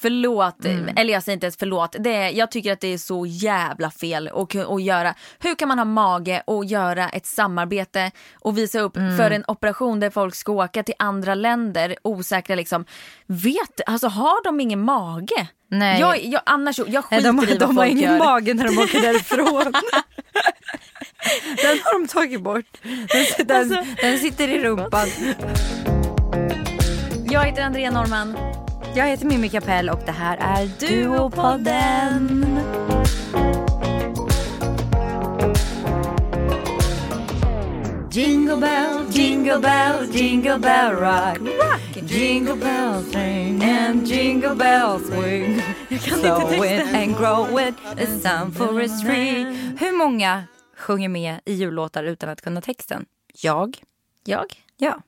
Förlåt, Mm. eller jag säger inte ens förlåt. Det är, jag tycker att det är så jävla fel att, att göra. Hur kan man ha mage och göra ett samarbete och visa upp Mm. för en operation där folk ska åka till andra länder osäkra liksom. Vet, alltså har de ingen mage? Nej. Jag, jag, annars, jag Nej, skiter de i vad de folk har ingen gör. mage när de åker därifrån. den har de tagit bort. Den, den, Alltså- den sitter i rumpan. Jag heter Andrea Norman. Jag heter Mimmi Kapell och det här är Duopodden. Jingle bell, jingle bell, jingle bell rock. Jingle bells ring and jingle bells swing. Sow it and grow it, it's time for a tree. Hur många sjunger med i jullåtar utan att kunna texten? Jag. Jag? Ja.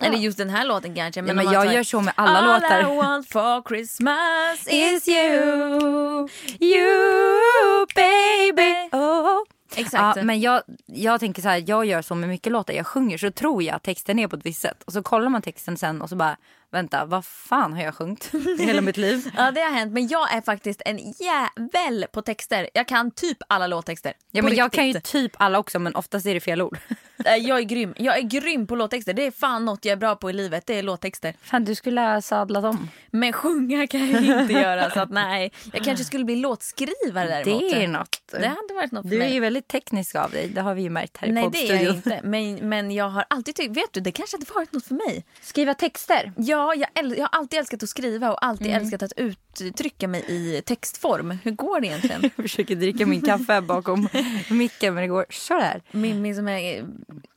Eller just den här låten kanske. Men, om men jag tar- gör så med alla All låtar. I want for Christmas is you, you baby. Oh. Exakt. Ja, men jag, jag tänker så här, jag gör så med mycket låtar jag sjunger så tror jag att texten är på ett visst sätt. Och så kollar man texten sen och så bara, vänta vad fan har jag sjungit i hela mitt liv? Ja det har hänt men jag är faktiskt en jävel på texter. Jag kan typ alla låttexter. Ja men jag kan ju typ alla också men oftast är det fel ord. Eh, Jag är grym. Jag är grym på låttexter. Det är fan något jag är bra på i livet. Det är låttexter. Fan du skulle ha sadlat om. Men sjunga kan jag inte göra så att nej. Jag kanske skulle bli låtskrivare däremot. Det är något. Det hade varit något Du är ju väldigt teknisk av dig, det har vi ju märkt här i Nej det är jag inte. Men, men jag har alltid tyckt, vet du det kanske hade varit något för mig. Skriva texter. Ja, jag, äl- jag har alltid älskat att skriva och alltid Mm. älskat att uttrycka mig i textform. Hur går det egentligen? Jag försöker dricka min kaffe bakom micken men det går sådär. Mimmi som är eh,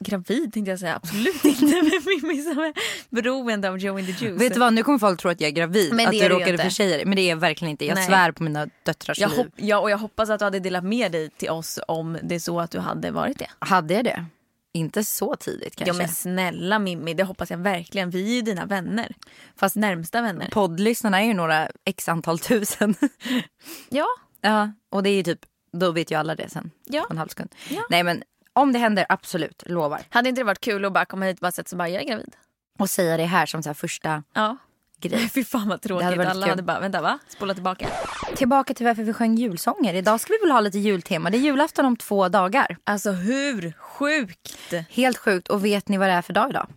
gravid tänkte jag säga, absolut inte. Men Mimmi som är beroende av Joe in the Juice. Vet du vad, nu kommer folk tro att jag är gravid. Men att det jag är du råkade försäga det. Men det är jag verkligen inte. Jag Nej. svär på mina döttrars jag, liv. hopp, ja, och jag hoppas att du hade delat med dig till oss om det är så att du hade varit det. Hade jag det? Inte så tidigt kanske. Ja men snälla Mimmi, det hoppas jag verkligen. Vi är ju dina vänner. Fast närmsta vänner. Poddlyssnarna är ju några x antal tusen. Ja, ja, och det är ju typ, då vet ju alla det sen. Ja. På en halv sekund. Ja. Nej men om det händer, absolut, lovar. hade inte det varit kul att bara komma hit och bara sätta sig bara, jag är gravid. Och säga det här som så här första Ja. Grej. Fy fan vad tråkigt. hade Alla kul. hade bara, vänta va? Spola tillbaka. Tillbaka till varför vi sjöng julsånger. Idag ska vi väl ha lite jultema. Det är julafton om två dagar. Alltså hur sjukt? Helt sjukt. Och vet ni vad det är för dag idag?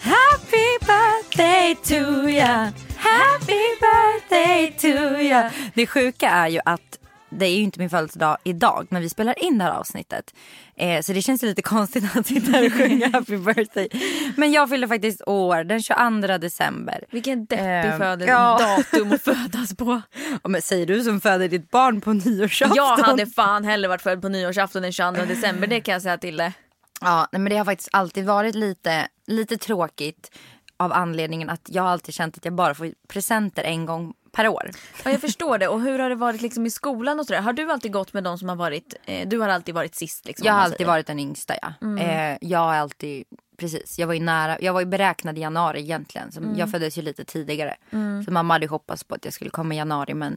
Happy birthday to ya Happy birthday to ya Det sjuka är ju att det är ju inte min födelsedag idag när vi spelar in det här avsnittet. Eh, så det känns lite konstigt att sitta här och sjunga happy birthday. Men jag fyller faktiskt år den 22 december. Vilken deppig Ehm, födel- ja. datum att födas på. Ja, men säger du som föder ditt barn på nyårsafton? Jag hade fan hellre varit född på nyårsafton den 22 december, det kan jag säga till dig. Ja, men det har faktiskt alltid varit lite, lite tråkigt av anledningen att jag alltid känt att jag bara får presenter en gång per år. Ja, jag förstår det. Och hur har det varit liksom i skolan och sådär? Har du alltid gått med de som har varit, eh, du har alltid varit sist liksom? Jag har alltid säger. varit den yngsta ja. Eh, jag har alltid, precis, jag var ju nära, jag var ju beräknad i januari egentligen. Så Jag föddes ju lite tidigare. Så mamma hade hoppats på att jag skulle komma i januari men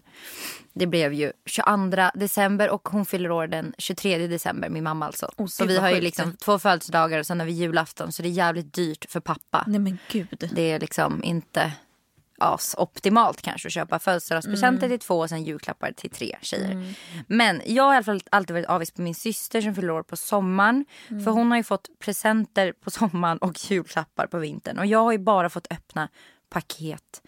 det blev ju 22 december och hon fyller år den 23 december, min mamma alltså. Oh, så vi har ju sjukt. liksom två födelsedagar och sen har vi julafton så det är jävligt dyrt för pappa. Nej men gud. Det är liksom inte as optimalt kanske att köpa födelsedagspresenter till två och sen julklappar till tre tjejer. Men jag har i alla fall alltid varit avis på min syster som fyller år på sommaren. För hon har ju fått presenter på sommaren och julklappar på vintern. Och jag har ju bara fått öppna paket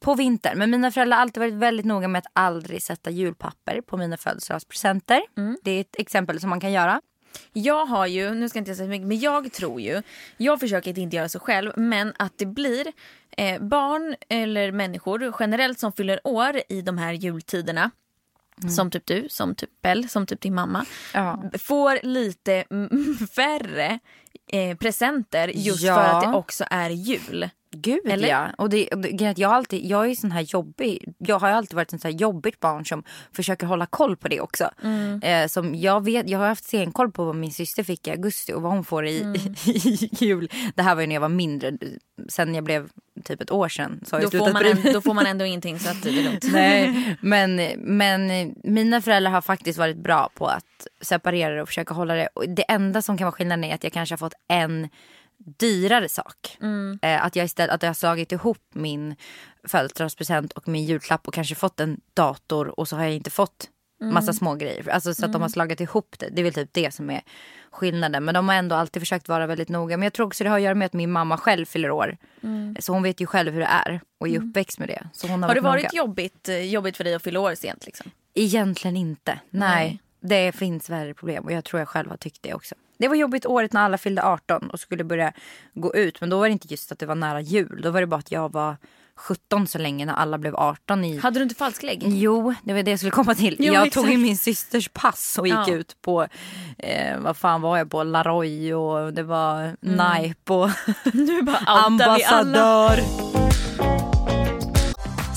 på vintern. Men mina föräldrar har alltid varit väldigt noga med att aldrig sätta julpapper på mina födelsedagspresenter. Det är ett exempel som man kan göra. Jag har ju, nu ska jag inte säga så mycket, men jag tror ju, jag försöker att inte göra så själv, men att det blir eh, barn eller människor generellt som fyller år i de här jultiderna. Som typ du, som typ Bell, som typ din mamma. Ja. Får lite mm, färre eh, presenter just Ja. för att det också är jul. Gud Eller? ja. Och det, och det, jag, alltid, jag är sån här jobbig. Jag har alltid varit en sån här jobbigt barn som försöker hålla koll på det också. Mm. Eh, som jag, vet, jag har haft senkoll på vad min syster fick i augusti och vad hon får i, Mm. i jul. Det här var ju när jag var mindre. Sen jag blev typ ett år sedan så har jag Då får, slutat man bry mig. då får man ändå ingenting så att det är lugnt. Nej, men, men mina föräldrar har faktiskt varit bra på att separera det och försöka hålla det. Och det enda som kan vara skillnaden är att jag kanske har fått en dyrare sak. Eh, att, jag istället, att jag har slagit ihop min födelsedagspresent och min julklapp och kanske fått en dator och så har jag inte fått massa små grejer. Alltså så att de har slagit ihop det. Det är väl typ det som är skillnaden. Men de har ändå alltid försökt vara väldigt noga. Men jag tror också det har att göra med att min mamma själv fyller år. Så hon vet ju själv hur det är och är uppväxt med det. Så hon har, Har det varit varit noga. jobbigt, eh, jobbigt för dig att fylla år sent? Liksom? Egentligen inte. Nej. Nej. Det finns värre problem och jag tror jag själv har tyckt det också. Det var jobbigt året när alla fyllde 18 och skulle börja gå ut. Men då var det inte just att det var nära jul. Då var det bara att jag var 17 så länge när alla blev 18 i... Hade du inte falsklägg? Jo, det var det jag skulle komma till. Jo, jag exakt. tog ju min systers pass och gick Ja. ut på, eh, vad fan var jag på, Laroy och det var och outar vi alla. ambassadör.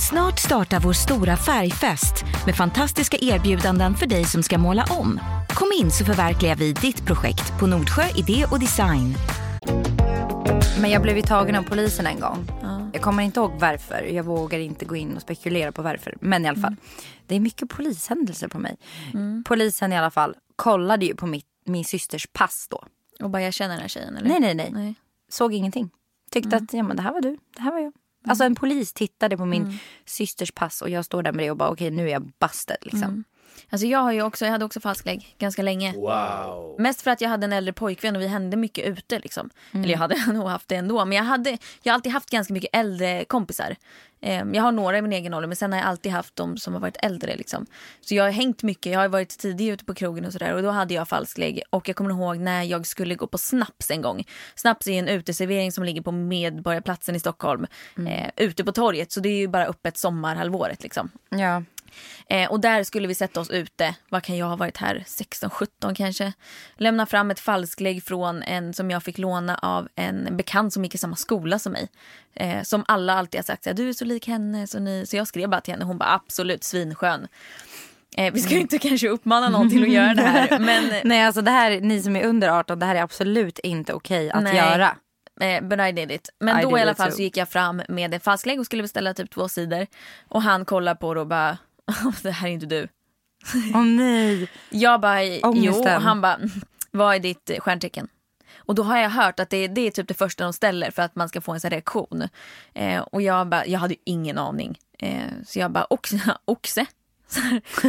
Snart startar vår stora färgfest med fantastiska erbjudanden för dig som ska måla om. Kom in så förverkligar vi ditt projekt på Nordsjö Idé och Design. Men jag blev ju tagen av polisen en gång. Jag kommer inte ihåg varför. Jag vågar inte gå in och spekulera på varför. Men i alla fall. Det är mycket polishändelser på mig. Polisen i alla fall kollade ju på mitt, min systers pass då. Och bara jag känner den här tjejen eller? Nej, nej, nej. nej. Såg ingenting. Tyckte att ja, men det här var du, det här var jag. Alltså en polis tittade på min systers pass och jag står där med det och bara okej nu är jag busted liksom. Alltså jag, har ju också, jag hade också falsklägg ganska länge. Mest för att jag hade en äldre pojkvän och vi hände mycket ute. Liksom. Eller jag hade nog haft det ändå. Men jag, hade, jag har alltid haft ganska mycket äldre kompisar. Eh, jag har några i min egen ålder men sen har jag alltid haft de som har varit äldre. Liksom. Så jag har hängt mycket. Jag har varit tidig ute på krogen och sådär. Och då hade jag falsklägg. Och jag kommer ihåg när jag skulle gå på Snaps en gång. Snaps är en uteservering som ligger på Medborgarplatsen i Stockholm. Eh, ute på torget. Så det är ju bara öppet sommarhalvåret liksom. Ja. Eh, och där skulle vi sätta oss ute. Vad kan jag ha varit här? 16-17 kanske. Lämna fram ett falsklägg från en som jag fick låna av en bekant som gick i samma skola som mig. Eh, som alla alltid har sagt du är så lik henne. Så, ni... så jag skrev bara till henne. Hon bara absolut svinskön. Eh, vi ska ju inte kanske uppmana någon till att göra det här. Men Nej alltså det här, ni som är under 18, det här är absolut inte okej att Nej. göra. Eh, but I did it. Men I då i alla fall too. så gick jag fram med en falsklägg och skulle beställa typ två sidor. Och han kollar på det och bara, det här är inte du. Åh nej. Jag bara, jo. Han bara, vad är ditt eh, stjärntecken? Och då har jag hört att det, det är typ det första de ställer för att man ska få en sån reaktion. Eh, och jag bara, jag hade ingen aning. Eh, så jag bara, oxe? oxe?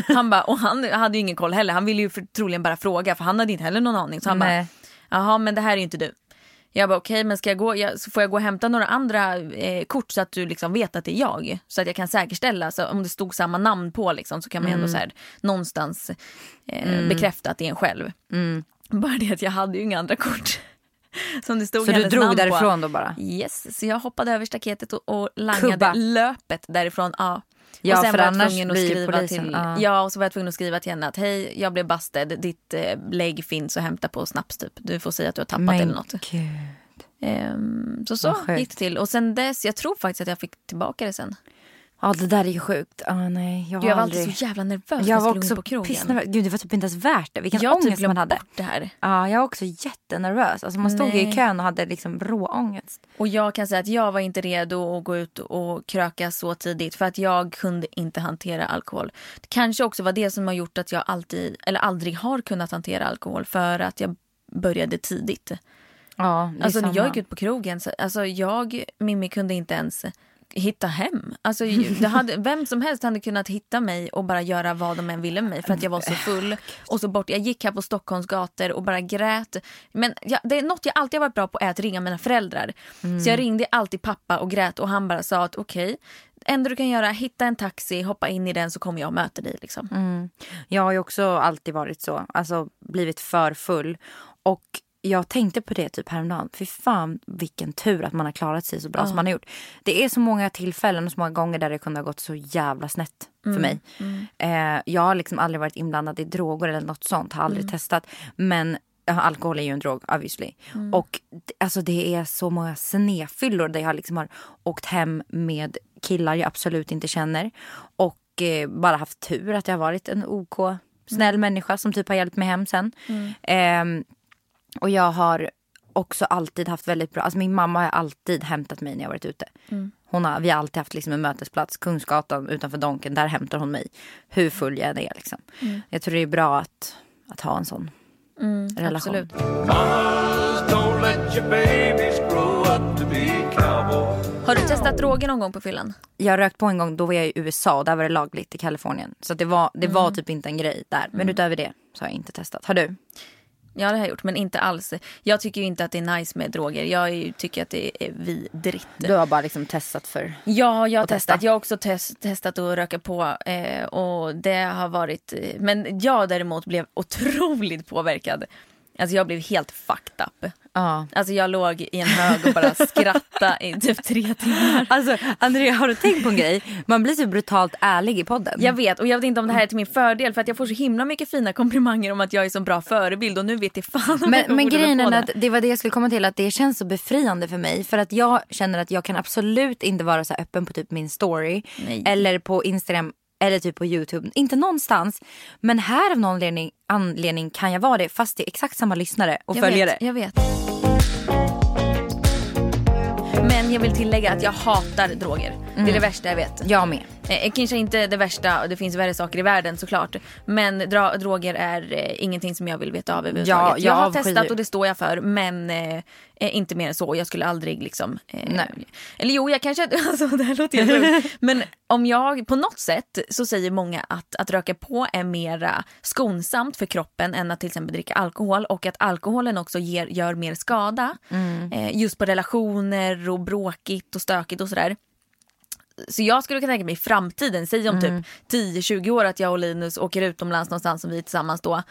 Han bara, och han hade ju ingen koll heller. Han ville ju för, troligen bara fråga för han hade inte heller någon aning. Så han bara, jaha men det här är ju inte du. Jag bara okej men ska jag gå, jag, så får jag gå och hämta några andra eh, kort så att du liksom vet att det är jag. Så att jag kan säkerställa, så om det stod samma namn på liksom, så kan man Mm. ändå så här, någonstans eh, bekräfta att det är en själv. Bara det att jag hade ju inga andra kort. Som det stod Så du drog därifrån på. då bara? Yes, så jag hoppade över staketet och, och langade Kubba. löpet därifrån. Ja. Ja, och sen för var jag tvungen att skriva till, ja. ja. och så var jag tvungen att skriva till henne att hej, jag blev busted, ditt eh, lägg finns att hämta på Snaps typ. Du får säga att du har tappat eller något. gud. Ehm, så så gick det till. Och sen dess, jag tror faktiskt att jag fick tillbaka det sen. Ja det där är ju sjukt. Ah, nej, jag, har Jag var aldrig... alltid så jävla nervös när jag jag var skulle också på krogen. Gud det var typ inte ens värt det. Vilken Jag typ ångest man glömt hade. bort det här. Ja, jag var också jättenervös. Alltså man stod ju i Nej. kön och hade liksom råångest. Och jag kan säga att jag var inte redo att gå ut och kröka så tidigt för att jag kunde inte hantera alkohol. Det kanske också var det som har gjort att jag alltid, eller aldrig har kunnat hantera alkohol för att jag började tidigt. Ja, Alltså när jag gick ut på krogen, så, alltså jag, Mimmi kunde inte ens hitta hem. Alltså, det hade, vem som helst hade kunnat hitta mig och bara göra vad de än ville med mig för att jag var så full. Och så bort. Jag gick här på Stockholms gator och bara grät. Men jag, det är något jag alltid varit bra på är att ringa mina föräldrar. Så jag ringde alltid pappa och grät och han bara sa att okej, enda du kan göra hitta en taxi, hoppa in i den så kommer jag och möter dig. Liksom. Jag har ju också alltid varit så. Alltså blivit för full. Och jag tänkte på det typ häromdagen. Fy fan vilken tur att man har klarat sig så bra som man har gjort. Det är så många tillfällen och så många gånger där det kunde ha gått så jävla snett för mig. Eh, jag har liksom aldrig varit inblandad i droger eller något sånt. Har aldrig testat. Men alkohol är ju en drog obviously. Och d- alltså det är så många snefyllor där jag liksom har åkt hem med killar jag absolut inte känner. Och eh, bara haft tur att jag har varit en OK snäll människa som typ har hjälpt mig hem sen. Ehm, och jag har också alltid haft väldigt bra, alltså min mamma har alltid hämtat mig när jag varit ute. Hon har, vi har alltid haft liksom en mötesplats, Kungsgatan utanför Donken, där hämtar hon mig. Hur full jag än är liksom. Jag tror det är bra att, att ha en sån relation. Absolut. Mamas told let your babies grow up to be cowboys. Har du testat droger någon gång på fyllan? Jag har rökt på en gång, då var jag i USA och där var det lagligt i Kalifornien. Så det, var, det var typ inte en grej där. Men utöver det så har jag inte testat. Har du? Ja det har jag gjort men inte alls. Jag tycker ju inte att det är nice med droger. Jag ju- tycker att det är vidrigt. Du har bara liksom testat för... Ja, jag har Och testa. testat. Jag har också test, testat att röka på. Eh, och det har varit... eh, Men jag däremot blev otroligt påverkad. Alltså jag blev helt fucked up. Ja. Alltså jag låg i en hög och bara skrattade i typ tre timmar. Alltså Andrea, har du tänkt på en grej? Man blir så brutalt ärlig i podden. Jag vet och jag vet inte om det här är till min fördel för att jag får så himla mycket fina komplimanger om att jag är så bra förebild och nu vet jag fan om jag Men, men grejen är att det var det jag skulle komma till att det känns så befriande för mig. För att jag känner att jag kan absolut inte vara så öppen på typ min story. Nej. Eller på Instagram eller typ på YouTube. Inte någonstans. Men här av någon anledning, anledning kan jag vara det fast det är exakt samma lyssnare och jag följare. Vet, jag vet. Men jag vill tillägga att jag hatar droger. Det är det värsta jag vet. Jag med. Eh, kanske inte det värsta, det finns värre saker i världen såklart. Men dra- droger är eh, ingenting som jag vill veta av överhuvudtaget. Ja, jag har jag avskyr- testat och det står jag för men eh, eh, inte mer än så. Jag skulle aldrig liksom... Eh, Nej. Eller jo, jag kanske... Alltså, det här låter helt. Men om jag, på något sätt så säger många att, att röka på är mera skonsamt för kroppen än att till exempel dricka alkohol och att alkoholen också ger, gör mer skada. Eh, just på relationer och bråkigt och stökigt och sådär. Så jag skulle kunna tänka mig i framtiden, säg om typ 10-20 år att jag och Linus åker utomlands någonstans som vi är tillsammans då.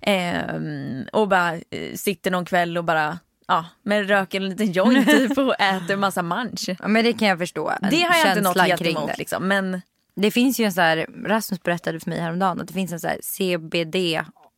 Ehm, och bara eh, sitter någon kväll och bara ja, men röker en liten joint typ och äter massa munch. Ja, men det kan jag förstå. Det har jag inte något emot det. liksom. Men Det finns ju en så här, Rasmus berättade för mig häromdagen att det finns en så här CBD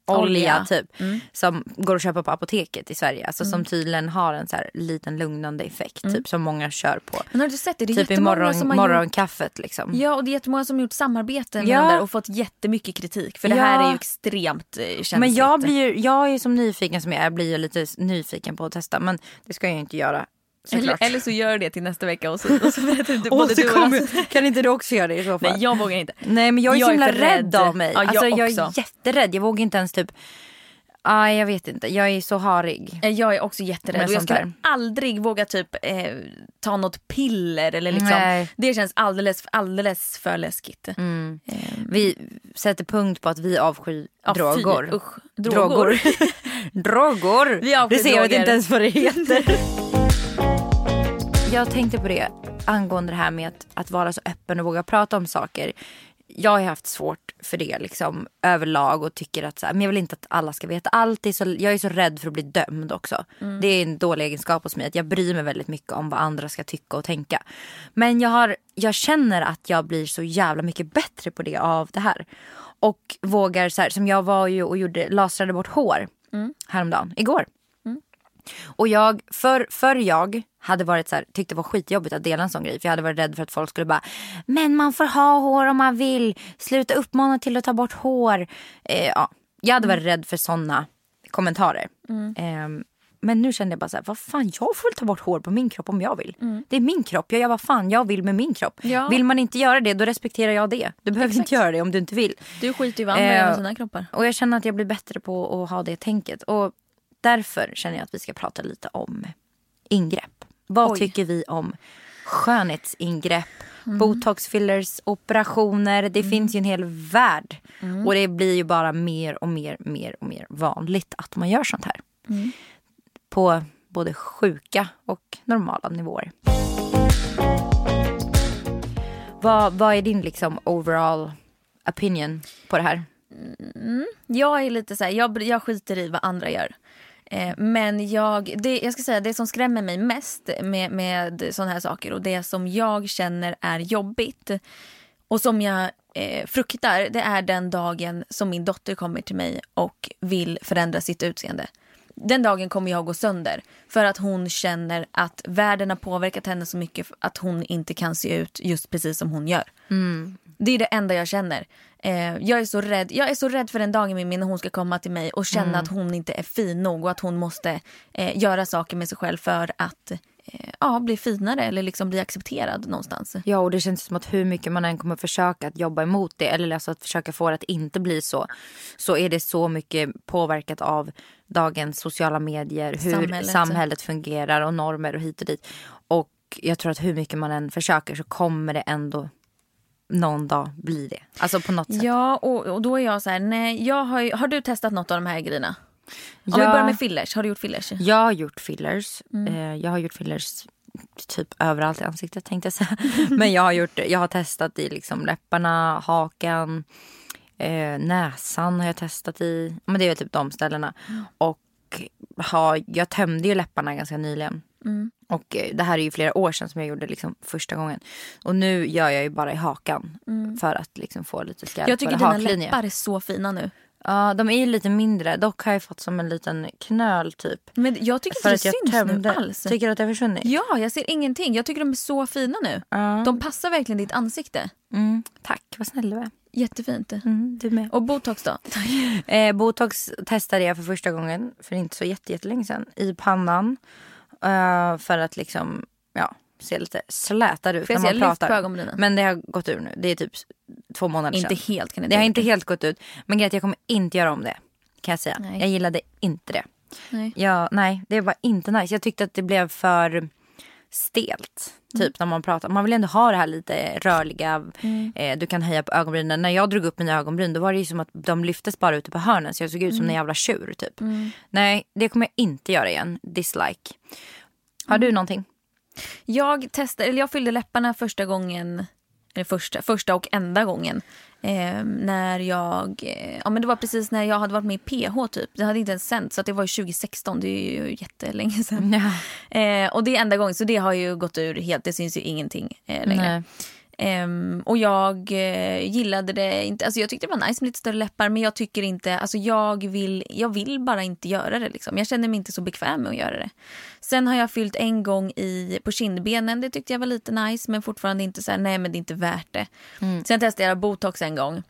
olja typ som går att köpa på apoteket i Sverige. Alltså som tydligen har en så här liten lugnande effekt typ som många kör på. Men har du sett det? Det är Typ i morgon, som har gjort morgonkaffet liksom. Ja och det är jättemånga som har gjort samarbeten Ja. där och fått jättemycket kritik. För det Ja. här är ju extremt eh, känsligt. Men jag, blir ju, jag är ju som nyfiken som jag är, blir ju lite nyfiken på att testa. Men det ska jag ju inte göra eller, eller så gör det till nästa vecka och så, och så berättar du både du och Lasse. Kan inte du också göra det i så fall? Nej jag vågar inte. Nej men jag är Jag så är himla för rädd. rädd. av mig. Ja, jag alltså, jag är jätterädd. Jag vågar inte ens typ... Ah, jag vet inte. Jag är så harig. Eh, Jag är också jätterädd och jag skulle där. aldrig våga typ eh, ta något piller eller liksom. Nej. Det känns alldeles, alldeles för läskigt. Mm. Eh, Vi sätter punkt på att vi avskyr fy, droger. usch. Droger. Drogor. Vi avskyr Det ser jag droger. inte ens vad det heter. jag tänkte på det angående det här med att, att vara så öppen och våga prata om saker. Jag har haft svårt för det liksom överlag och tycker att så här, men jag vill inte att alla ska veta allt. Är så, jag är så rädd för att bli dömd också. Mm. Det är en dålig egenskap hos mig att jag bryr mig väldigt mycket om vad andra ska tycka och tänka. Men jag, har, jag känner att jag blir så jävla mycket bättre på det av det här. Och vågar så här, som jag var ju och gjorde, lasrade bort hår häromdagen, igår. Och jag, för, för jag hade varit så här, tyckte det var skitjobbigt att dela en sån grej. För jag hade varit rädd för att folk skulle bara, men man får ha hår om man vill. Sluta uppmana till att ta bort hår. Eh, ja. Jag hade varit rädd för såna kommentarer. Ehm, men nu kände jag bara så här, vad fan jag får väl ta bort hår på min kropp om jag vill. Det är min kropp, jag gör vad fan jag vill med min kropp. Ja. Vill man inte göra det då respekterar jag det. Du behöver Exakt. inte göra det om du inte vill. Du skiter ju i vad andra Eh, gör med sina kroppar. Och jag känner att jag blir bättre på att ha det tänket. Och därför känner jag att vi ska prata lite om ingrepp. Vad Oj. tycker vi om skönhetsingrepp, Mm. botox, fillers, operationer. Det finns ju en hel värld. Mm. Och det blir ju bara mer och mer, mer och mer vanligt att man gör sånt här. Mm. På både sjuka och normala nivåer. Vad, vad är din liksom overall opinion på det här? Jag är lite så här, jag, jag skiter i vad andra gör. Eh, men jag, det, jag ska säga det som skrämmer mig mest med, med sådana här saker och det som jag känner är jobbigt och som jag eh, fruktar det är den dagen som min dotter kommer till mig och vill förändra sitt utseende. Den dagen kommer jag gå sönder för att hon känner att världen har påverkat henne så mycket att hon inte kan se ut just precis som hon gör. Det är det enda jag känner. Eh, jag, är så rädd. jag är så rädd för den dagen min när hon ska komma till mig och känna att hon inte är fin nog och att hon måste eh, göra saker med sig själv för att ja, bli finare eller liksom bli accepterad någonstans. Ja, och det känns som att hur mycket man än kommer försöka att jobba emot det eller alltså att försöka få det att inte bli så, så är det så mycket påverkat av dagens sociala medier, hur Samhället. samhället, fungerar och normer och hit och dit. Och jag tror att hur mycket man än försöker så kommer det ändå någon dag bli det. Alltså på något sätt. Ja, och, och då är jag så här, nej, jag har, har du testat något av de här grejerna? Om vi Ja. börjar med fillers, har du gjort fillers? Jag har gjort fillers. Mm. Eh, jag har gjort fillers typ överallt i ansiktet tänkte jag säga. Men jag har, gjort, jag har testat i liksom läpparna, hakan, eh, näsan har jag testat i. Men det är typ de ställena. Mm. Och har, jag tömde ju läpparna ganska nyligen. Mm. Och eh, det här är ju flera år sedan som jag gjorde liksom första gången. Och nu gör jag ju bara i hakan. För att liksom få lite Mm. Jag tycker skarpare dina läppar är så fina nu. Ja, de är ju lite mindre. Dock har jag fått som en liten knöl typ. Men jag tycker inte att det syns tömde. nu alls. Tycker du att det har försvunnit? Ja, jag ser ingenting. Jag tycker de är så fina nu. Ja. De passar verkligen ditt ansikte. Mm, tack, vad snäll du är. Jättefint. Mm, du med. Och botox då? Eh, botox testade jag för första gången för inte så jätte- jättelänge sedan i pannan. Eh, för att liksom, ja, se lite slätare ut jag när man pratar. Men det har gått ur nu. Det är typ två månader Inte sedan. helt kan jag Det har inte helt gått ut. Men Greta, jag kommer inte göra om det. Kan jag säga. Nej. Jag gillade inte det. Nej. Ja, nej, det var inte nice. Jag tyckte att det blev för stelt. Mm. Typ när man pratar. Man vill ändå ha det här lite rörliga. Mm. Eh, du kan höja på ögonbrynen. När jag drog upp mina ögonbryn då var det ju som att de lyftes bara ute på hörnen. Så jag såg ut som Mm. en jävla tjur typ. Nej, det kommer jag inte göra igen. Dislike. Har Mm. du någonting? Jag testade, eller jag fyllde läpparna första gången, eller första, första och enda gången. Eh, när jag, eh, ja men det var precis när jag hade varit med i PH typ. Det hade inte ens sänt så det var ju 2016, det är ju jättelänge sedan. Ja. Eh, och det är enda gången, så det har ju gått ur helt, det syns ju ingenting eh, längre. Nej. Ehm, och jag eh, gillade det inte, alltså jag tyckte det var nice med lite större läppar men jag tycker inte, alltså jag vill, jag vill bara inte göra det liksom. Jag känner mig inte så bekväm med att göra det. Sen har jag fyllt en gång i, på kindbenen, det tyckte jag var lite nice men fortfarande inte så här, nej men det är inte värt det. Sen testade jag botox en gång.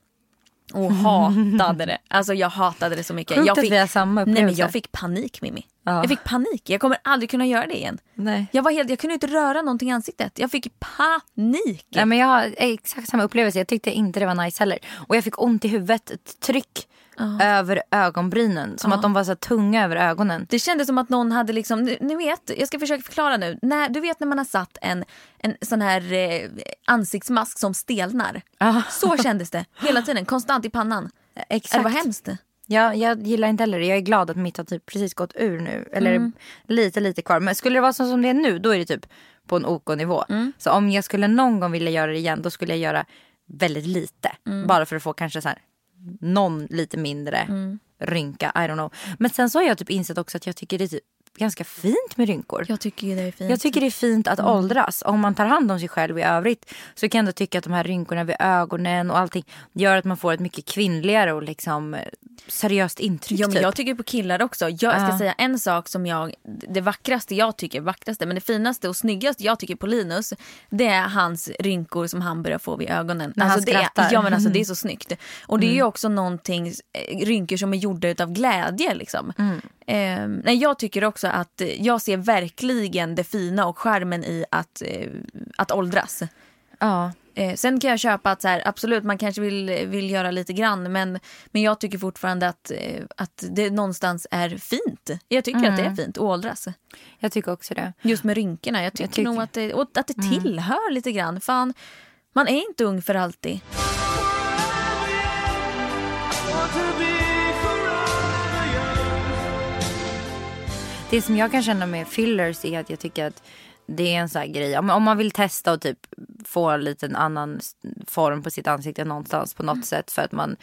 Och hatade det. Alltså jag hatade det så mycket. Sjukt jag att vi har samma Nej men jag fick panik Mimmi. Ja. Jag fick panik. Jag kommer aldrig kunna göra det igen. Nej. Jag, var helt, jag kunde inte röra någonting i ansiktet. Jag fick panik. Nej, men jag har exakt samma upplevelse. Jag tyckte inte det var nice heller. Och jag fick ont i huvudet. Ett tryck över ögonbrynen. Som att de var så tunga över ögonen. Det kändes som att någon hade liksom, ni, vet, jag ska försöka förklara nu. När, du vet när man har satt en, en sån här eh, ansiktsmask som stelnar. Ja. Så kändes det hela tiden, konstant i pannan. Exakt. Det var hemskt. Ja, jag gillar inte heller det. Jag är glad att mitt har typ precis gått ur nu. Eller lite, lite kvar. Men skulle det vara så som det är nu, då är det typ på en OK-nivå. Så om jag skulle någon gång vilja göra det igen, då skulle jag göra väldigt lite. Bara för att få kanske så här, någon lite mindre rynka. I don't know. Men sen så har jag typ insett också att jag tycker det är typ ganska fint med rynkor. Jag tycker det är fint. Jag tycker det är fint att åldras. Om man tar hand om sig själv i övrigt så kan jag ändå tycka att de här rynkorna vid ögonen och allting gör att man får ett mycket kvinnligare och liksom eh, seriöst intryck. Ja, men typ. jag tycker på killar också. Jag ska Ja. säga en sak som jag, det vackraste jag tycker, vackraste men det finaste och snyggaste jag tycker på Linus, det är hans rynkor som han börjar få vid ögonen. När han alltså, det är, skrattar. ja men alltså det är så snyggt. Och det är ju också någonting, eh, rynkor som är gjorda utav glädje liksom. Eh, nej, jag tycker också att eh, jag ser verkligen det fina och skärmen i att, eh, att åldras. Ja. Eh, sen kan jag köpa att så här, absolut man kanske vill, vill göra lite grann men, men jag tycker fortfarande att, eh, att det någonstans är fint. Jag tycker att det är fint att åldras. Jag tycker också det. Just med rynkorna. Jag tycker, tycker- nog att det, och att det tillhör lite grann. Fan, man är inte ung för alltid. Det som jag kan känna med fillers är att jag tycker att det är en sån här grej. Om, om man vill testa och typ få en liten annan form på sitt ansikte någonstans på något sätt för att man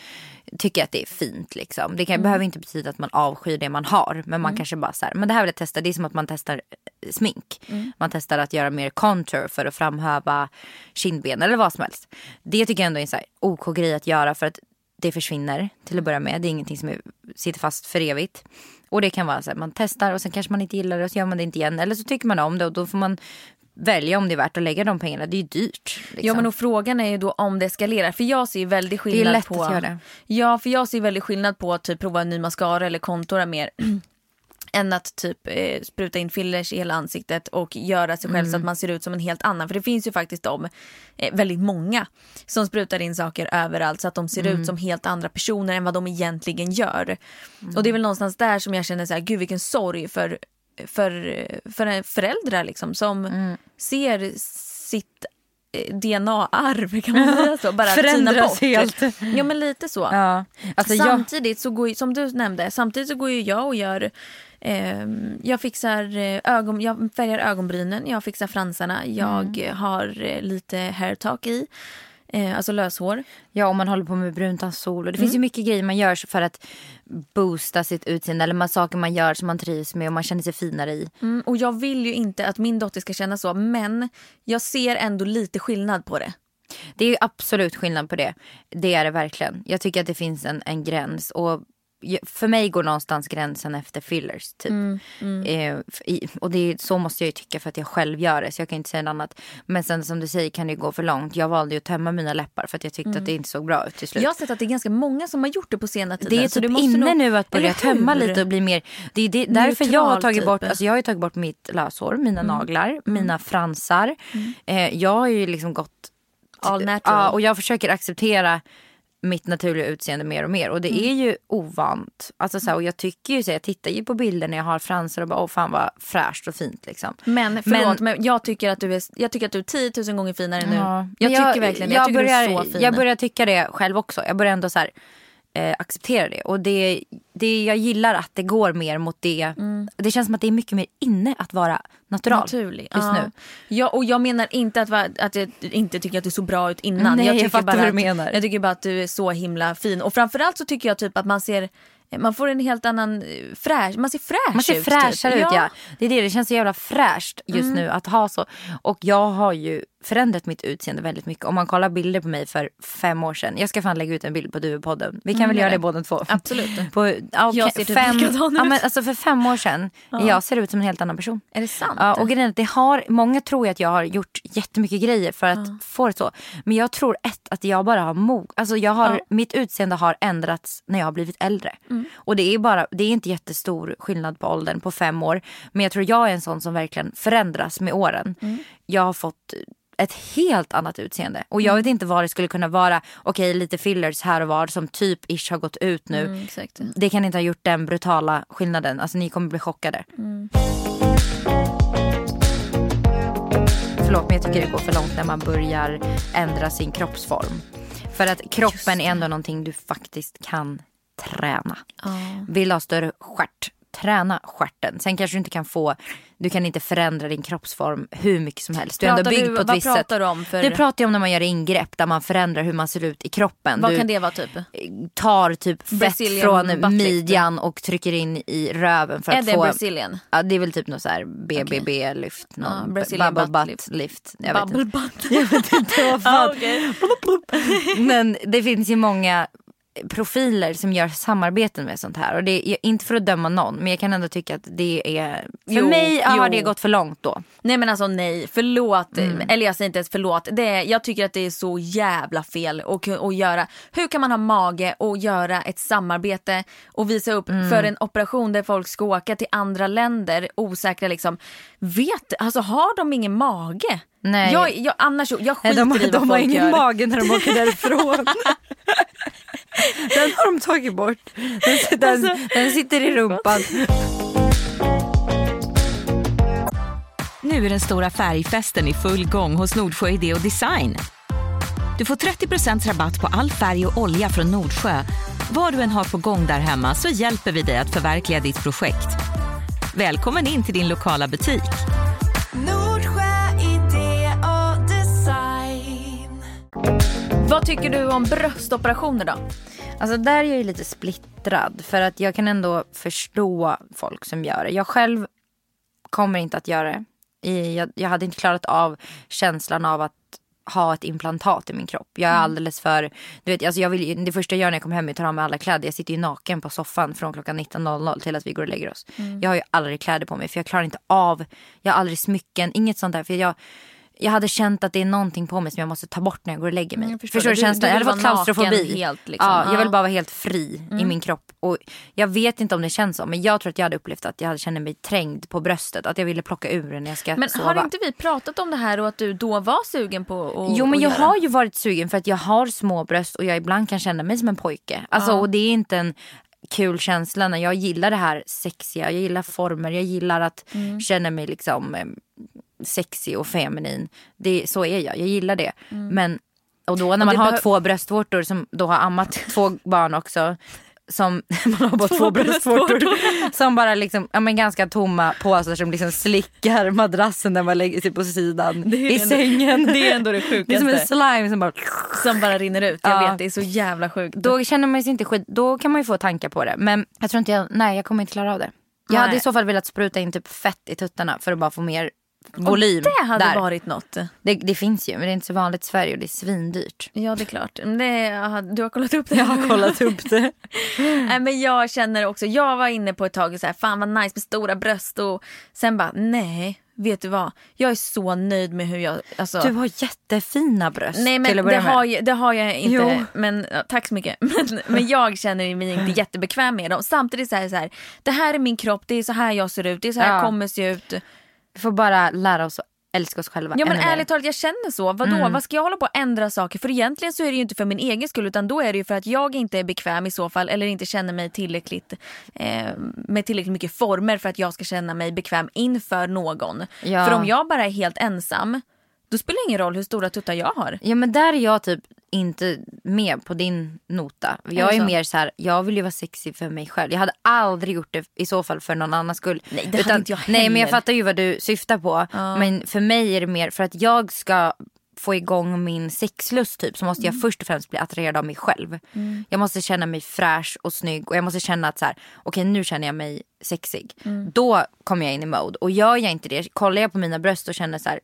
tycker att det är fint liksom. Det kan, behöver inte betyda att man avskyr det man har. Men man kanske bara så här, men det här vill jag testa. Det är som att man testar eh, smink. Man testar att göra mer contour för att framhäva kindben eller vad som helst. Det tycker jag ändå är en så här OK grej att göra för att det försvinner till att börja med. Det är ingenting som är, sitter fast för evigt. Och det kan vara så här, man testar och sen kanske man inte gillar det och så gör man det inte igen. Eller så tycker man om det och då får man välja om det är värt att lägga de pengarna. Det är ju dyrt. Liksom. Ja men och frågan är ju då om det eskalerar. För jag ser ju väldigt skillnad lätt på... att göra det. Ja för jag ser väldigt skillnad på att typ prova en ny mascara eller kontora mer. än att typ eh, spruta in fillers i hela ansiktet och göra sig själv så att man ser ut som en helt annan. För det finns ju faktiskt de, eh, väldigt många, som sprutar in saker överallt så att de ser ut som helt andra personer än vad de egentligen gör. Och det är väl någonstans där som jag känner så här, gud vilken sorg för, för, för föräldrar liksom som ser sitt eh, DNA-arv kan man säga så, bara Förändras bort. helt. Ja men lite så. Ja. Alltså, jag, samtidigt så går ju, som du nämnde, samtidigt så går ju jag och gör ehm, jag fixar eh, ögon, jag färgar ögonbrynen, jag fixar fransarna, jag Mm. eh, har eh, lite hair talk i. Eh, alltså löshår. ja, om man håller på med bruntandssol. Och det Mm. finns ju mycket grejer man gör för att boosta sitt utseende. Eller man, saker man gör som man trivs med och man känner sig finare i. Mm, och jag vill ju inte att min dotter ska känna så men jag ser ändå lite skillnad på det. Det är ju absolut skillnad på det. Det är det verkligen. Jag tycker att det finns en, en gräns. Och för mig går någonstans gränsen efter fillers. Typ. Eh, f- i, och det är, så måste jag ju tycka för att jag själv gör det. Så jag kan inte säga något annat. Men sen som du säger kan det gå för långt. Jag valde ju att tömma mina läppar för att jag tyckte att det inte såg bra ut till slut. Jag har sett att det är ganska många som har gjort det på senare tiden. Det är så typ du måste inne nog- nu att börja tömma lite och bli mer. Det är det, därför jag har tagit typ. bort, alltså jag har tagit bort mitt löshår, mina Mm. naglar, mina fransar. Eh, jag har ju liksom gått All natural. Ja, och jag försöker acceptera mitt naturliga utseende mer och mer. Och det Mm. är ju ovant. Alltså så här, och jag tycker ju så, jag tittar ju på bilder när jag har fransar och bara, åh fan vad fräscht och fint liksom. Men förlåt, men, jag, tycker att du är, jag tycker att du är 10 000 gånger finare nu. Ja. Jag Men tycker verkligen det. Jag, tycker börjar, du är så fin. Jag börjar tycka det själv också. Jag börjar ändå så här, eh, acceptera det. Och det, det, jag gillar att det går mer mot det. Det känns som att det är mycket mer inne att vara natural Naturlig. just ja. nu. Ja, och jag menar inte att, att jag inte tycker att du såg bra ut innan. Nej, jag tycker fattar bara vad du att, menar. Jag tycker bara att du är så himla fin. Och framförallt så tycker jag typ att man ser man får en helt annan eh, fräsch, man ser fräsch Man ser ut. fräschare typ. ut ja. Det är det, det känns så jävla fräscht just nu att ha så. Och jag har ju förändrat mitt utseende väldigt mycket. Om man kollar bilder på mig för fem år sedan. Jag ska fan lägga ut en bild på Duvepodden. Vi kan väl gör göra det. båda två. Absolut. På, ja, okej, Jag ser typ fem, likadan ja, ut. men alltså för fem år sedan. Jag ser ut som en helt annan person. Är det sant? Ja, och grejen det har, många tror att jag har gjort jättemycket grejer för att få det så. Men jag tror ett att jag bara har mog. Alltså jag har, Mitt utseende har ändrats när jag har blivit äldre. Mm. Och det är, bara, det är inte jättestor skillnad på åldern på fem år. Men jag tror jag är en sån som verkligen förändras med åren. Mm. Jag har fått ett helt annat utseende. Och jag Mm. vet inte vad det skulle kunna vara. Okej lite fillers här och var som typ ish har gått ut nu. Mm, exakt. Det kan inte ha gjort den brutala skillnaden. Alltså ni kommer bli chockade. Mm. Förlåt men jag tycker det går för långt när man börjar ändra sin kroppsform. För att kroppen är ändå någonting du faktiskt kan träna. Vill ha större stjärt, träna stjärten. Sen kanske du inte kan få, du kan inte förändra din kroppsform hur mycket som helst. Du är ändå Pratar byggd du- på ett vad visst pratar sätt. du om för- Du pratar ju om när man gör ingrepp där man förändrar hur man ser ut i kroppen. Vad du kan det vara typ? tar typ fett Brazilian från butt lift. midjan och trycker in i röven för Är att det få... Brazilian? Ja, det är väl typ något så här BBB-lyft. Ja, Någon Brazilian bubble butt lift. Jag vet inte. Bubble butt. Jag vet inte vad fan. Men det finns ju många profiler som gör samarbeten med sånt här. Och det är inte för att döma någon men jag kan ändå tycka att det är... För Jo, mig har jo. det gått för långt då. Nej men alltså nej, förlåt. Mm. Eller jag säger inte ens förlåt. Det är, jag tycker att det är så jävla fel att, att göra. Hur kan man ha mage och göra ett samarbete och visa upp Mm. för en operation där folk ska åka till andra länder osäkra liksom. Vet, alltså har de ingen mage? Nej. Jag, jag, annars, jag Nej, skiter de i vad de har ingen gör. mage när de åker därifrån. den har de tagit bort. Den, den, den sitter i rumpan. Nu är den stora färgfesten i full gång hos Nordsjö Idé och Design. Du får 30 rabatt på all färg och olja från Nordsjö. Vad du än har på gång där hemma så hjälper vi dig att förverkliga ditt projekt. Välkommen in till din lokala butik. Vad tycker du om bröstoperationer då? Alltså där är jag ju lite splittrad. För att jag kan ändå förstå folk som gör det. Jag själv kommer inte att göra det. Jag, jag hade inte klarat av känslan av att ha ett implantat i min kropp. Jag är alldeles för, du vet, alltså jag vill, det första jag gör när jag kommer hem är att ta av mig alla kläder. Jag sitter ju naken på soffan från klockan 19.00 till att vi går och lägger oss. Jag har ju aldrig kläder på mig för jag klarar inte av, jag har aldrig smycken, inget sånt där. För jag, jag hade känt att det är någonting på mig som jag måste ta bort när jag går och lägger mig. Mm, jag förstår förstår du känslan? du Jag hade fått klaustrofobi. helt, liksom. ja, jag Ja. vill bara vara helt fri i min kropp. Och jag vet inte om det känns så men jag tror att jag hade upplevt att jag känner mig trängd på bröstet. Att jag ville plocka ur den när jag ska Men sova. har inte vi pratat om det här och att du då var sugen på att Jo men jag göra? har ju varit sugen för att jag har små bröst och jag ibland kan känna mig som en pojke. Alltså och det är inte en kul känsla när jag gillar det här sexiga, jag gillar former, jag gillar att Mm. känna mig liksom eh, sexig och feminin. Det, så är jag, jag gillar det. Men och då när man Mm. det har två bröstvårtor som då har ammat två barn också som man har bara två, bröstvårtor som bara liksom, ja men ganska tomma påsar som liksom slickar madrassen när man lägger sig på sidan i ändå- sängen. Det är ändå det Det är som en sjukaste. slime som bara... Som bara rinner ut. Jag Ja. vet, det är så jävla sjukt. Då känner man sig inte skit, då kan man ju få tankar på det. Men jag tror inte jag, nej jag kommer inte klara av det. Jag Nej. hade i så fall velat spruta in typ fett i tuttarna för att bara få mer volym. det hade där. varit något. Det, det finns ju men det är inte så vanligt i Sverige och det är svindyrt. Ja, det är klart. Det, du har kollat upp det? Jag har kollat upp det. Nej, men jag känner också, jag var inne på ett tag och så här, fan vad nice med stora bröst och sen bara nej, vet du vad? Jag är så nöjd med hur jag, alltså. Du har jättefina bröst Nej men det har, jag, det har jag inte. Jo. Men, ja, tack så mycket. Men, men jag känner mig inte jättebekväm med dem. Samtidigt så här, så här, det här är min kropp, det är så här jag ser ut, det är så här Ja. jag kommer se ut. Vi får bara lära oss att älska oss själva Ja men ännu mer. ärligt talat jag känner så. Vadå? Mm. Vad ska jag hålla på att ändra saker? För egentligen så är det ju inte för min egen skull utan då är det ju för att jag inte är bekväm i så fall eller inte känner mig tillräckligt eh, med tillräckligt mycket former för att jag ska känna mig bekväm inför någon. Ja. För om jag bara är helt ensam då spelar det ingen roll hur stora tuttar jag har. Ja men där är jag typ inte med på din nota. Jag Är är, mer så här, jag vill ju vara sexig för mig själv. Jag hade aldrig gjort det i så fall för någon annans skull. Nej, det hade inte jag Nej men jag heller. fattar ju vad du syftar på. Men för mig är det mer för att jag ska få igång min sexlust typ så måste jag Mm. först och främst bli attraherad av mig själv. Jag måste känna mig fräsch och snygg och jag måste känna att så här, okej nu känner jag mig sexig. Mm. Då kommer jag in i mode och gör jag inte det, kollar jag på mina bröst och känner så här,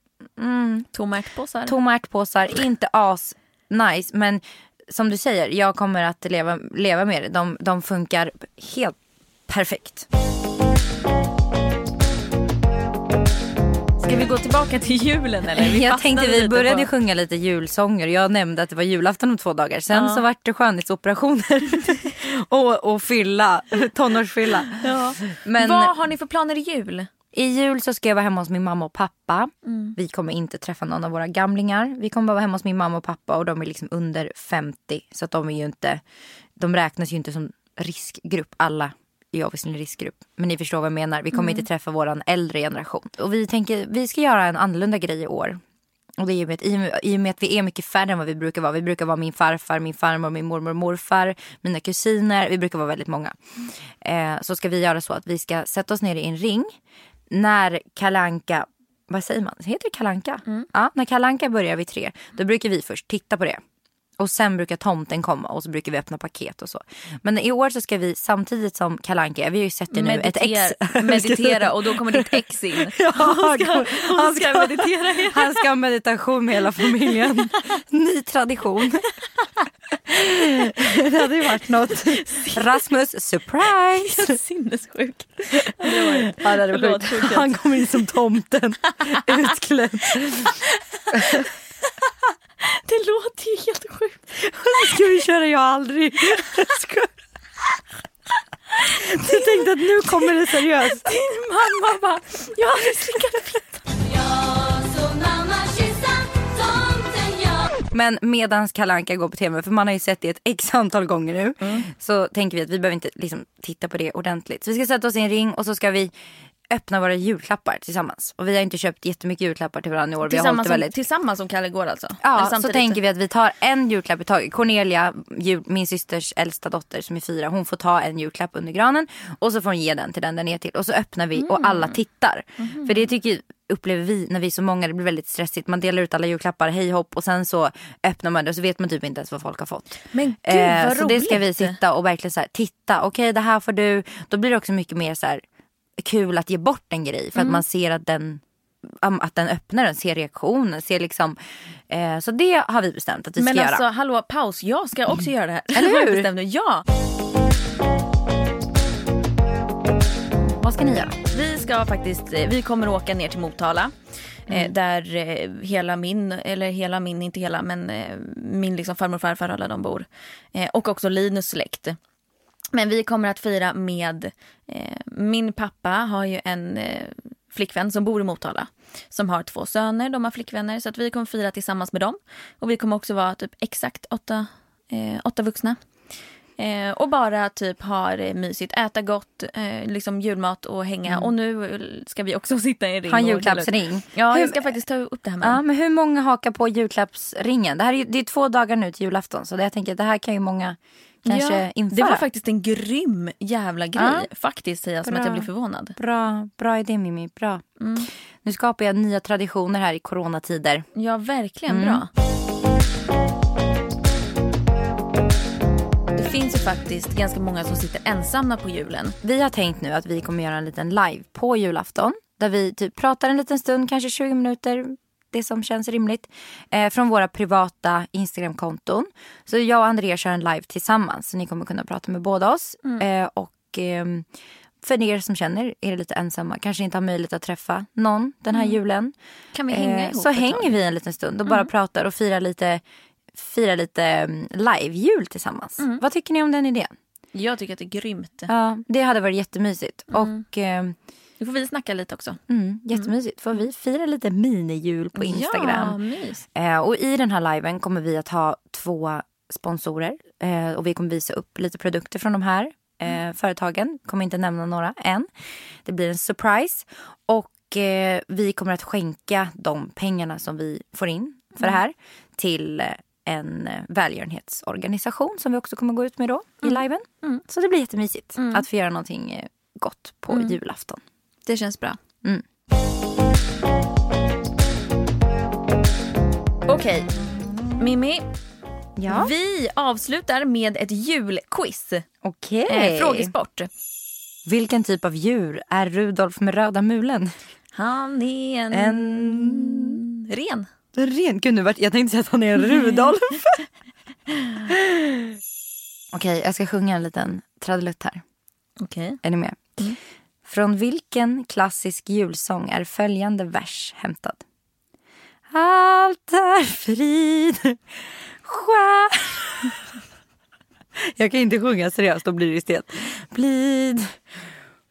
Tomma ärtpåsar. tomma ärtpåsar, inte as nice. Men som du säger, jag kommer att leva, leva med det. De, de funkar helt perfekt. Ska vi gå tillbaka till julen eller? Vi jag tänkte vi började på- ju sjunga lite julsånger. Jag nämnde att det var julafton om två dagar. Sen så vart det skönhetsoperationer. och, och fylla, tonårsfylla. Ja. Men Vad har ni för planer i jul? I jul så ska jag vara hemma hos min mamma och pappa. Mm. Vi kommer inte träffa någon av våra gamlingar. Vi kommer bara vara hemma hos min mamma och pappa och de är liksom under 50. Så att de är ju inte, de räknas ju inte som riskgrupp. Alla är obviously en riskgrupp. Men ni förstår vad jag menar. Vi kommer Mm. inte träffa våran äldre generation. Och vi tänker, vi ska göra en annorlunda grej i år. Och det är ju med, i, och med, att vi är mycket färre än vad vi brukar vara. Vi brukar vara min farfar, min farmor, min mormor morfar, mina kusiner. Vi brukar vara väldigt många. Eh, så ska vi göra så att vi ska sätta oss ner i en ring. När kalanka vad säger man? Heter det kalanka? Ja, när kalanka börjar vid tre, då brukar vi först titta på det. Och sen brukar tomten komma och så brukar vi öppna paket och så. Men i år så ska vi samtidigt som kalanka, vi har ju sett det nu, ett ex. Meditera, meditera och då kommer ditt ex in. Ja, han ska, hon ska meditera. Han ska ha meditation med hela familjen. Ny tradition. Det hade ju varit något. Rasmus, surprise! Sinnessjuk. Ja, det hade varit Förlåt, sjukt. Han kommer in som tomten, utklädd. Det låter ju helt sjukt. Ska vi köra Jag aldrig? Ska- Jag tänkte att nu kommer det seriöst. Din mamma bara, jag har aldrig Men medans Kalanka går på tv, för man har ju sett det ett x antal gånger nu. Så tänker vi att vi behöver inte liksom, titta på det ordentligt. Så vi ska sätta oss i en ring och så ska vi öppna våra julklappar tillsammans. Och vi har inte köpt jättemycket julklappar till varandra i år. Vi har hållit som, väldigt tillsammans som Kalle går alltså? Ja, så tänker vi att vi tar en julklapp i taget. Cornelia, jul, min systers äldsta dotter som är fyra, hon får ta en julklapp under granen och så får hon ge den till den där ner till. Och så öppnar vi och alla Mm. tittar. För det tycker upplever vi när vi är så många, det blir väldigt stressigt. Man delar ut alla julklappar, hej hopp och sen så öppnar man det och så vet man typ inte ens vad folk har fått. Men gud vad så det ska vi sitta och verkligen så här, titta, okej det här får du. Då blir det också mycket mer så här kul att ge bort en grej för Mm. att man ser att den att den öppnar den, ser reaktionen, ser liksom. Eh, så det har vi bestämt att vi Men ska alltså göra. hallå paus, jag ska också göra det här. Eller hur? nu. Ja, Vad ska ni göra? vi ska faktiskt, eh, vi kommer åka ner till Motala. Mm. Eh, där eh, hela min, eller hela min, inte hela men min liksom farmor och farfar alla de bor. Och också Linus släkt. Men vi kommer att fira med, eh, min pappa har ju en eh, flickvän som bor i Motala. Som har två söner, de har flickvänner. Så att vi kommer fira tillsammans med dem. Och vi kommer också vara typ exakt åtta, eh, åtta vuxna. Eh, och bara typ ha det mysigt, äta gott, eh, liksom julmat och hänga. Och nu ska vi också sitta i en ring. Ha en julklappsring. Ja, Hur- jag ska faktiskt ta upp det här med Ja, men hur många hakar på julklappsringen? Det, här är, det är två dagar nu till julafton så det, jag tänker att det här kan ju många kanske Ja, införa. Det var faktiskt en grym jävla grej. Ja. Faktiskt säger jag som att jag blir förvånad. Bra, bra idé Mimmi, bra. Mm. Nu skapar jag nya traditioner här i coronatider. Ja, verkligen Mm. bra. Det finns ju faktiskt ganska många som sitter ensamma på julen. Vi har tänkt nu att vi kommer göra en liten live på julafton. Där vi typ pratar en liten stund, kanske 20 minuter. Det som känns rimligt. Eh, från våra privata Instagramkonton. Så jag och Andrea kör en live tillsammans. Så ni kommer kunna prata med båda oss. Eh, och ehm, för er som känner er lite ensamma, kanske inte har möjlighet att träffa någon den här julen. Kan vi hänga Eh, ihop så hänger vi en liten stund och bara pratar och firar lite, firar lite mm, live-jul tillsammans. Vad tycker ni om den idén? Jag tycker att det är grymt. Ja, det hade varit jättemysigt. Och eh, Nu får vi snacka lite också. mm, jättemysigt. Får vi fira lite minijul på Ja, Instagram. mys. Eh, och i den här liven kommer vi att ha två sponsorer. Eh, och vi kommer visa upp lite produkter från de här eh, företagen. Kommer inte nämna några än. Det blir en surprise. Och eh, vi kommer att skänka de pengarna som vi får in för det här till eh, en välgörenhetsorganisation som vi också kommer gå ut med då i liven. Så det blir jättemysigt att få göra någonting eh, gott på julafton. Det känns bra. Mm. Okej, Mimmi. Ja, Vi avslutar med ett julquiz. okej. Eh, frågesport. Vilken typ av djur är Rudolf med röda mulen? Han är en... En- Ren. Ren. Gud, nu vart, jag tänkte säga att han är en Rudolf. Okej, jag ska sjunga en liten tradelutt här. Okej. Är ni med? Från vilken klassisk julsång är följande vers hämtad? Allt är frid, skär... Jag kan inte sjunga seriöst, då blir det stelt. Blid...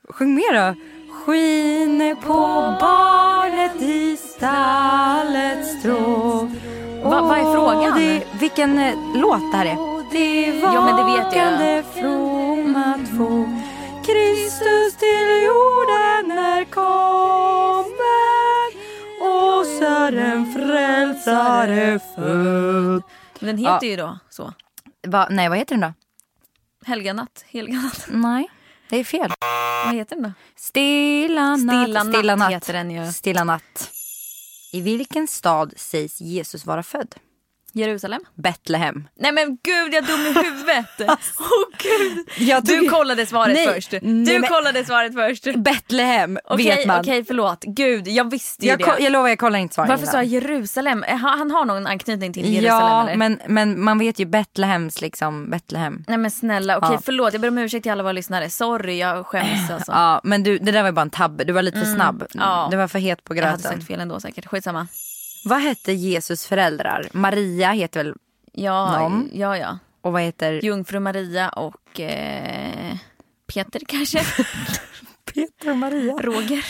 Sjung mer då. Skiner på barnet i stallets strå. Va- vad är frågan? Det, vilken eh, låt det här är? Det Ja, men det vet jag. vakande from att få Kristus till jorden är kommer oss är en frälsare född. Den heter ju då så. Va, nej, vad heter den då? Helganatt. Helganatt. Nej, det är fel. Vad heter den då? Stilla natt. Stilla natt Stilla natt heter den ju. Stilla natt. I vilken stad sägs Jesus vara född? Jerusalem. Betlehem. Nej men gud, jag är dum i huvudet. Åh gud. Jag Du tog- kollade svaret Nej, först. Du nej, men- kollade svaret först. Betlehem Okej, vet man. okej, förlåt. Gud, jag visste ju Jag, det. ko- jag lovar, jag kollar inte svaret Varför sa jag innan. Jerusalem? Eh, Han, har någon anknytning till Jerusalem Ja, eller? men, men man vet ju Betlehems liksom, Betlehem. Nej men snälla, okej Ja. förlåt. Jag ber om ursäkt till alla våra lyssnare. Sorry, jag skäms alltså. Ja, men du, det där var bara en tabbe. Du var lite för snabb. ja. Du var för het på jag hade gröten. sagt fel ändå säkert. Skitsamma. Vad hette Jesus föräldrar? Maria heter väl... Ja, Någon? ja, ja. Och vad heter... Jungfru Maria och eh, Peter kanske? Peter och Maria. Roger?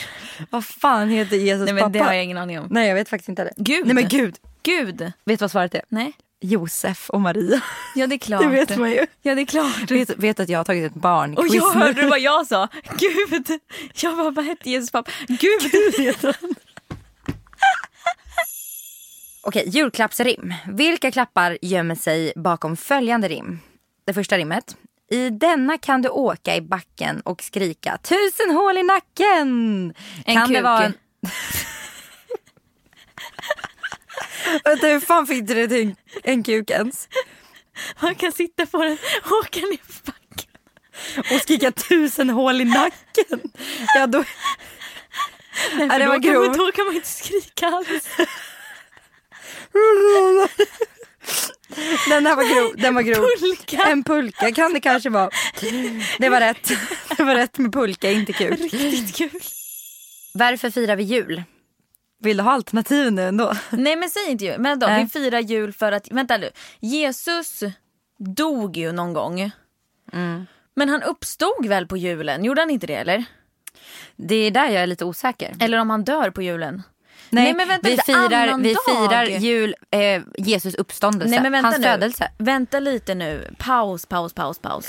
Vad fan heter Jesus Nej men pappa? det har jag ingen aning om. Nej, jag vet faktiskt inte det. Gud. Nej men gud. Gud! Vet du vad svaret är? Nej. Josef och Maria. Ja det är klart. Det vet man ju. Ja det är klart. Vet, vet att jag har tagit ett barn Och jag hörde vad jag sa. Gud! Jag bara, vad hette Jesus pappa? Gud! Okej, julklappsrim. Vilka klappar gömmer sig bakom följande rim? Det första rimmet. I denna kan du åka i backen och skrika tusen hål i nacken. En kan det kuk. vara en... Vänta, hur fan fick du det till en, kuk ens? Man kan sitta på den och åka ner för backen. Och skrika tusen hål i nacken. Ja, då... Nej, för det var då, kan man, då kan man inte skrika alls. Den här var grov. Den var grov. Pulka. En pulka kan det kanske vara. Det var rätt. Det var rätt med pulka, inte kuk. Riktigt kul. Varför firar vi jul? Vill du ha alternativ nu ändå? Nej men säg inte ju. Men då, Nej. vi firar jul för att, vänta nu. Jesus dog ju någon gång. Mm. Men han uppstod väl på julen? Gjorde han inte det eller? Det är där jag är lite osäker. Eller om han dör på julen? Nej, Nej, men vänta vi firar, vi firar jul, eh, Jesus uppståndelse, Nej men vänta hans nu. födelse. Vänta lite nu. Paus, paus, paus, paus.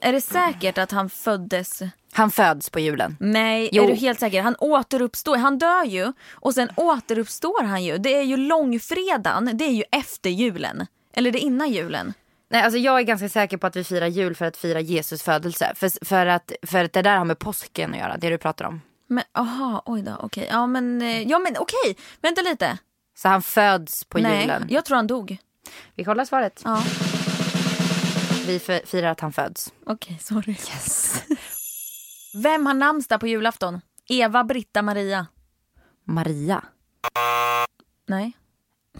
Är det säkert att han föddes? Han föds på julen. Nej, Jo. är du helt säker? Han återuppstår. Han dör ju och sen återuppstår han ju. Det är ju långfredagen, det är ju efter julen. Eller det är innan julen. Nej, alltså jag är ganska säker på att vi firar jul för att fira Jesus födelse. För, för, att, för att det där har med påsken att göra, det du pratar om. Men aha, oj då, okej. Ja men, eh, ja, men okej, vänta lite. Så han föds på Nej, julen. jag tror han dog. Vi kollar svaret. Ja, Vi firar att han föds. okej, sorry. Yes. Vem har namnsdag på julafton? Eva, Britta, Maria? Maria. Nej.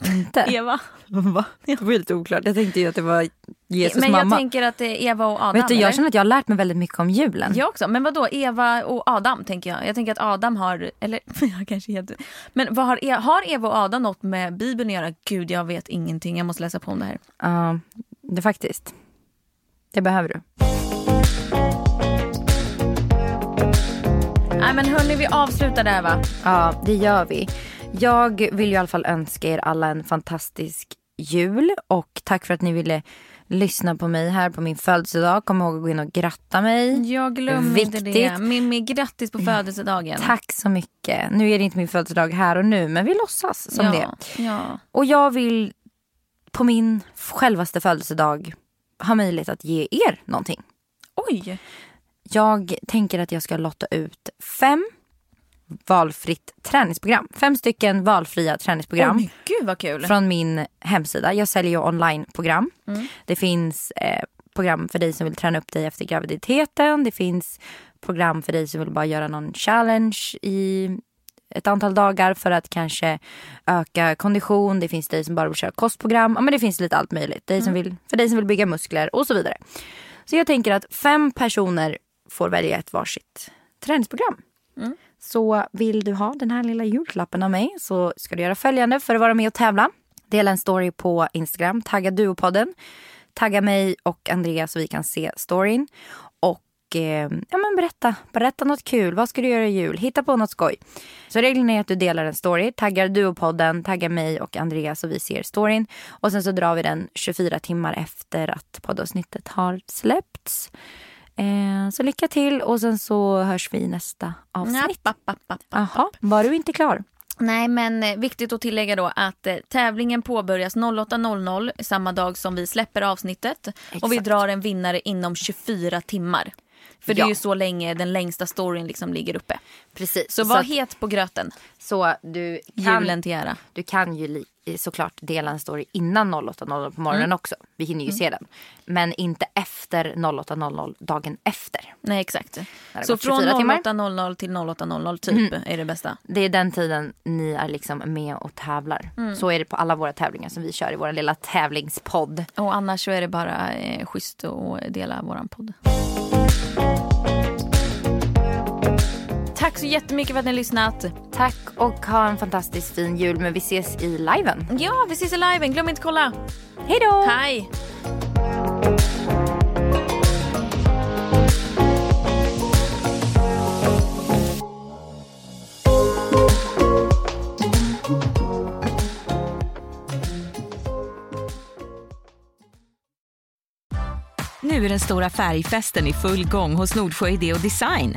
Inte? Eva. Va? Det var ju lite oklart. Jag tänkte ju att det var Jesus men mamma. jag tänker att det är Eva och Adam. Vet du, jag eller? känner att jag har lärt mig väldigt mycket om julen. Jag också. Men vad då Eva och Adam tänker jag. Jag tänker att Adam har, eller jag kanske helt... Men vad har, E- har Eva och Adam något med Bibeln att göra? Gud, jag vet ingenting. Jag måste läsa på om det här. Ja, det faktiskt. Det behöver du. Nej men hörni, vi avslutar där va? Ja, det gör vi. Jag vill ju i alla fall önska er alla en fantastisk jul och tack för att ni ville lyssna på mig här på min födelsedag. Kom ihåg att gå in och gratta mig. Jag glömmer inte det. Viktigt. Mimmi, grattis på födelsedagen. Tack så mycket. Nu är det inte min födelsedag här och nu, men vi låtsas som ja, det. Ja. Och jag vill på min självaste födelsedag ha möjlighet att ge er någonting. Oj! Jag tänker att jag ska lotta ut fem valfritt träningsprogram. Fem stycken valfria träningsprogram. Men gud vad kul. från min hemsida. Jag säljer ju onlineprogram. Mm. Det finns eh, program för dig som vill träna upp dig efter graviditeten. Det finns program för dig som vill bara göra någon challenge i ett antal dagar för att kanske öka kondition. Det finns dig som bara vill köra kostprogram. Ja, men det finns lite allt möjligt. Dig som Mm. vill, för dig som vill bygga muskler och så vidare. Så jag tänker att fem personer får välja ett varsitt träningsprogram. Mm. Så vill du ha den här lilla julklappen av mig så ska du göra följande för att vara med och tävla. Dela en story på Instagram, tagga Duopodden. Tagga mig och Andreas så vi kan se storyn. Och eh, ja, men berätta, berätta något kul. Vad ska du göra i jul? Hitta på något skoj. Så regeln är att du delar en story, taggar Duopodden, taggar mig och Andreas så vi ser storyn. Och sen så drar vi den 24 timmar efter att poddavsnittet har släppts. Eh, så lycka till och sen så hörs vi i nästa avsnitt. App, app, app, app. Jaha, var du inte klar? Nej men eh, viktigt att tillägga då att eh, tävlingen påbörjas 08.00 samma dag som vi släpper avsnittet. Och vi Exakt. drar en vinnare inom 24 timmar. För det är ju så länge den längsta storyn liksom ligger uppe. Precis. Så var att- het på gröten. Så du kan, Julen till ära. du kan ju li- såklart dela en story innan 08.00 på morgonen också. Vi hinner ju se den. Men inte efter 08.00 dagen efter. Nej exakt. Så från 24 timmar. 08.00 till 08.00 typ är det bästa. Det är den tiden ni är liksom med och tävlar. Så är det på alla våra tävlingar som vi kör i vår lilla tävlingspodd. Och annars så är det bara eh, schysst att dela våran podd. Tack så jättemycket för att ni har lyssnat. Tack och ha en fantastiskt fin jul. Men vi ses i liven. Ja, vi ses i liven. Glöm inte kolla. Hej då! Hej! Nu är den stora färgfesten i full gång hos Nordsjö Idé och Design.